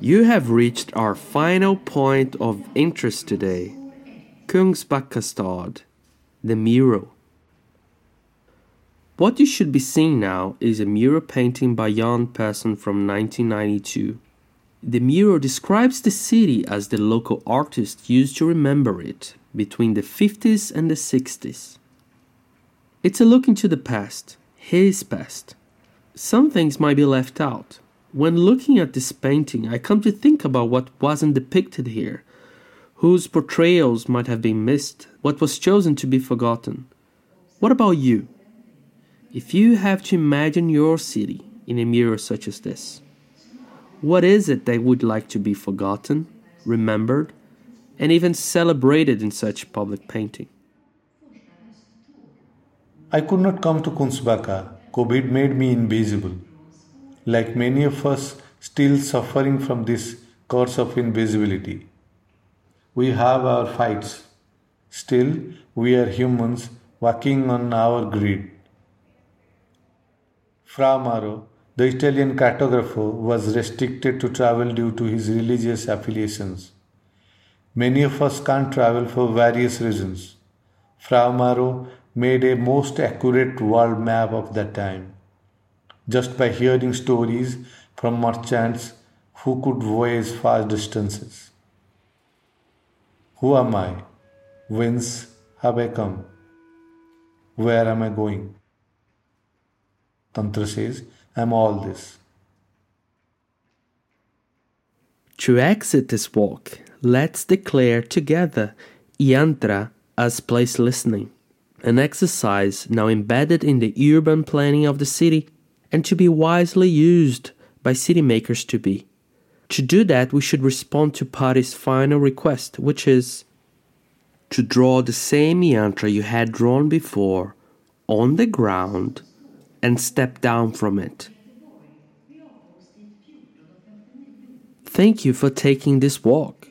You have reached our final point of interest today. Kungsbacka stad, the mural. What you should be seeing now is a mural painting by Jan Persson from 1992. The mural describes the city as the local artist used to remember it between the 50s and the 60s. It's a look into the past, his past. Some things might be left out. When looking at this painting, I come to think about what wasn't depicted here, whose portrayals might have been missed, what was chosen to be forgotten. What about you? If you have to imagine your city in a mirror such as this, what is it they would like to be forgotten, remembered, and even celebrated in such public painting? I could not come to Kungsbacka. COVID made me invisible. Like many of us, still suffering from this curse of invisibility. We have our fights. Still, we are humans working on our grid. Fra Mauro, the Italian cartographer, was restricted to travel due to his religious affiliations. Many of us can't travel for various reasons. Fra Mauro made a most accurate world map of that time, just by hearing stories from merchants who could voyage far distances. Who am I? Whence have I come? Where am I going? Tantra says, I'm all this. To exit this walk, let's declare together yantra as place listening, an exercise now embedded in the urban planning of the city and to be wisely used by city makers to be. To do that, we should respond to Pari's final request, which is to draw the same yantra you had drawn before on the ground and step down from it. Thank you for taking this walk.